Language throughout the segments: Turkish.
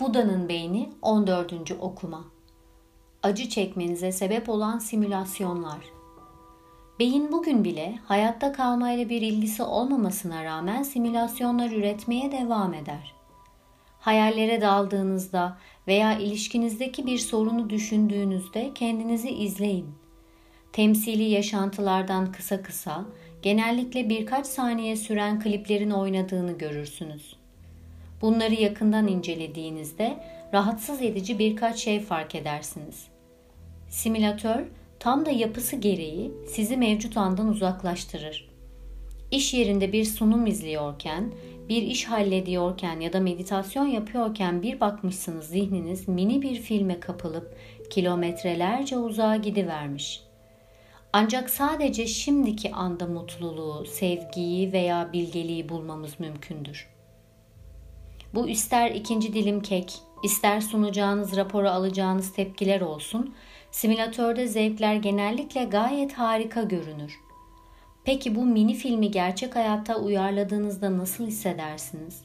Buda'nın beyni 14. okuma. Acı çekmenize sebep olan simülasyonlar. Beyin bugün bile hayatta kalmayla bir ilgisi olmamasına rağmen simülasyonlar üretmeye devam eder. Hayallere daldığınızda veya ilişkinizdeki bir sorunu düşündüğünüzde kendinizi izleyin. Temsili yaşantılardan kısa kısa, genellikle birkaç saniye süren kliplerin oynadığını görürsünüz. Bunları yakından incelediğinizde rahatsız edici birkaç şey fark edersiniz. Simülatör tam da yapısı gereği sizi mevcut andan uzaklaştırır. İş yerinde bir sunum izliyorken, bir iş hallediyorken ya da meditasyon yapıyorken bir bakmışsınız zihniniz mini bir filme kapılıp kilometrelerce uzağa gidivermiş. Ancak sadece şimdiki anda mutluluğu, sevgiyi veya bilgeliği bulmamız mümkündür. Bu ister ikinci dilim kek, ister sunacağınız rapora alacağınız tepkiler olsun, simülatörde zevkler genellikle gayet harika görünür. Peki bu mini filmi gerçek hayatta uyarladığınızda nasıl hissedersiniz?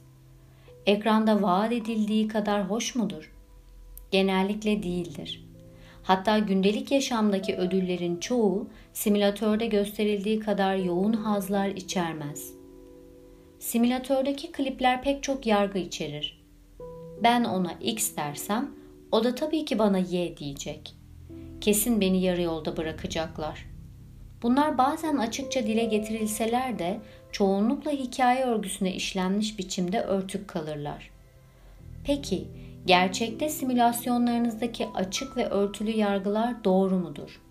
Ekranda vaat edildiği kadar hoş mudur? Genellikle değildir. Hatta gündelik yaşamdaki ödüllerin çoğu simülatörde gösterildiği kadar yoğun hazlar içermez. Simülatördeki klipler pek çok yargı içerir. Ben ona X dersem o da tabii ki bana Y diyecek. Kesin beni yarı yolda bırakacaklar. Bunlar bazen açıkça dile getirilseler de çoğunlukla hikaye örgüsüne işlenmiş biçimde örtük kalırlar. Peki, gerçekte simülasyonlarınızdaki açık ve örtülü yargılar doğru mudur?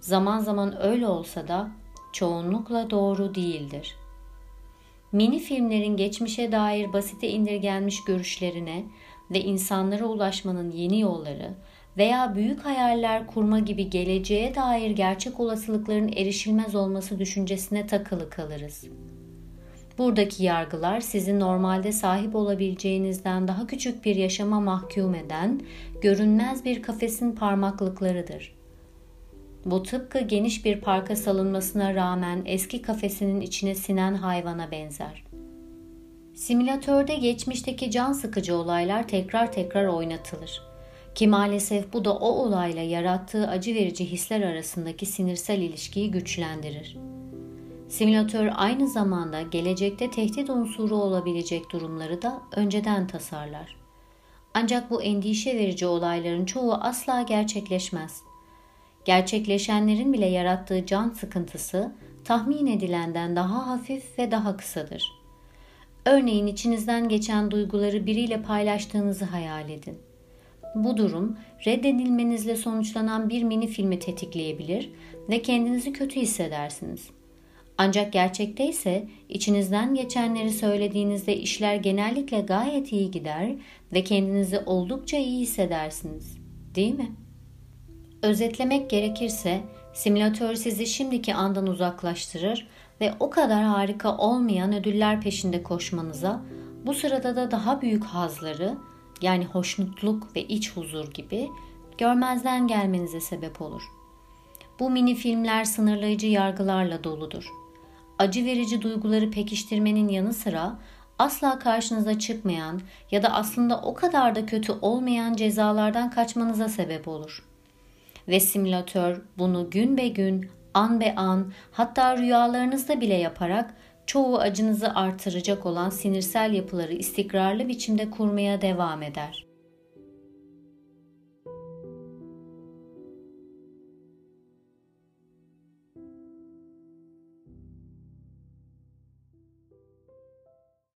Zaman zaman öyle olsa da çoğunlukla doğru değildir. Mini filmlerin geçmişe dair basite indirgenmiş görüşlerine ve insanlara ulaşmanın yeni yolları veya büyük hayaller kurma gibi geleceğe dair gerçek olasılıkların erişilmez olması düşüncesine takılı kalırız. Buradaki yargılar sizi normalde sahip olabileceğinizden daha küçük bir yaşama mahkum eden görünmez bir kafesin parmaklıklarıdır. Bu tıpkı geniş bir parka salınmasına rağmen eski kafesinin içine sinen hayvana benzer. Simülatörde geçmişteki can sıkıcı olaylar tekrar tekrar oynatılır. Ki maalesef bu da o olayla yarattığı acı verici hisler arasındaki sinirsel ilişkiyi güçlendirir. Simülatör aynı zamanda gelecekte tehdit unsuru olabilecek durumları da önceden tasarlar. Ancak bu endişe verici olayların çoğu asla gerçekleşmez. Gerçekleşenlerin bile yarattığı can sıkıntısı tahmin edilenden daha hafif ve daha kısadır. Örneğin içinizden geçen duyguları biriyle paylaştığınızı hayal edin. Bu durum reddedilmenizle sonuçlanan bir mini filmi tetikleyebilir ve kendinizi kötü hissedersiniz. Ancak gerçekte ise içinizden geçenleri söylediğinizde işler genellikle gayet iyi gider ve kendinizi oldukça iyi hissedersiniz. Değil mi? Özetlemek gerekirse simülatör sizi şimdiki andan uzaklaştırır ve o kadar harika olmayan ödüller peşinde koşmanıza, bu sırada da daha büyük hazları yani hoşnutluk ve iç huzur gibi görmezden gelmenize sebep olur. Bu mini filmler sınırlayıcı yargılarla doludur. Acı verici duyguları pekiştirmenin yanı sıra asla karşınıza çıkmayan ya da aslında o kadar da kötü olmayan cezalardan kaçmanıza sebep olur. Ve simülatör bunu gün be gün, an be an, hatta rüyalarınızda bile yaparak çoğu acınızı artıracak olan sinirsel yapıları istikrarlı biçimde kurmaya devam eder.